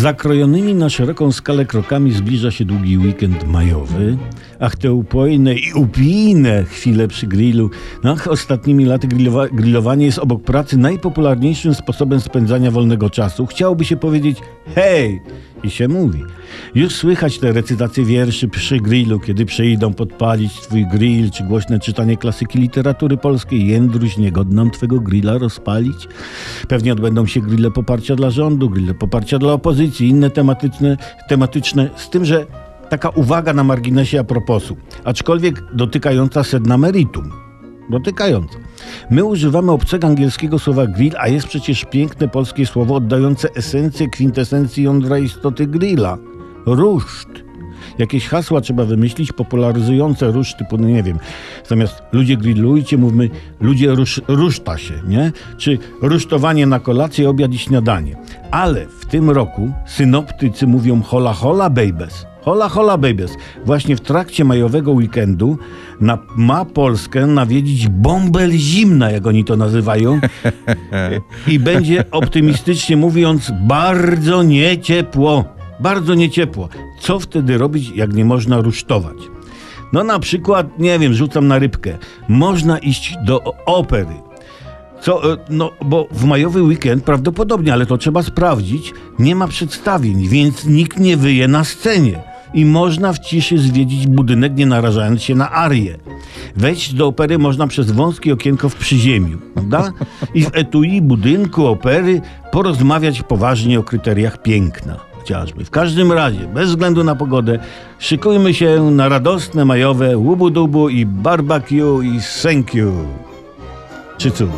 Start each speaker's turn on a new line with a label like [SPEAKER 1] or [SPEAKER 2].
[SPEAKER 1] zakrojonymi na szeroką skalę krokami zbliża się długi weekend majowy. Ach, te upojne i upijne chwile przy grillu. Ach, ostatnimi laty grillowa grillowanie jest obok pracy najpopularniejszym sposobem spędzania wolnego czasu. Chciałoby się powiedzieć hej! I się mówi. Już słychać te recytacje wierszy przy grillu, kiedy przyjdą podpalić twój grill, czy głośne czytanie klasyki literatury polskiej. Jędruś, niegodną twego grilla rozpalić. Pewnie odbędą się grille poparcia dla rządu, grille poparcia dla opozycji, inne tematyczne, tematyczne z tym, że taka uwaga na marginesie a proposu, aczkolwiek dotykająca sedna meritum. Dotykająca. My używamy obcego angielskiego słowa grill, a jest przecież piękne polskie słowo oddające esencję, kwintesencję jądra istoty grilla. Ruszt. Jakieś hasła trzeba wymyślić popularyzujące róż typu, no nie wiem, zamiast ludzie grillujcie, mówmy ludzie rusz, ruszta się, nie? Czy rusztowanie na kolację, obiad i śniadanie. Ale w tym roku synoptycy mówią hola hola babies. Hola hola babies. Właśnie w trakcie majowego weekendu na, ma Polskę nawiedzić bąbel zimna, jak oni to nazywają. I będzie optymistycznie mówiąc bardzo nieciepło. Bardzo nieciepło. Co wtedy robić, jak nie można rusztować? No na przykład, nie wiem, rzucam na rybkę. Można iść do opery. Co, e, no, bo w majowy weekend prawdopodobnie, ale to trzeba sprawdzić, nie ma przedstawień, więc nikt nie wyje na scenie. I można w ciszy zwiedzić budynek, nie narażając się na arię. Wejść do opery można przez wąskie okienko w przyziemiu, prawda? I w etui budynku opery porozmawiać poważnie o kryteriach piękna chociażby. W każdym razie, bez względu na pogodę, szykujmy się na radosne majowe łubu-dubu i barbecue i thank you. Czy coś.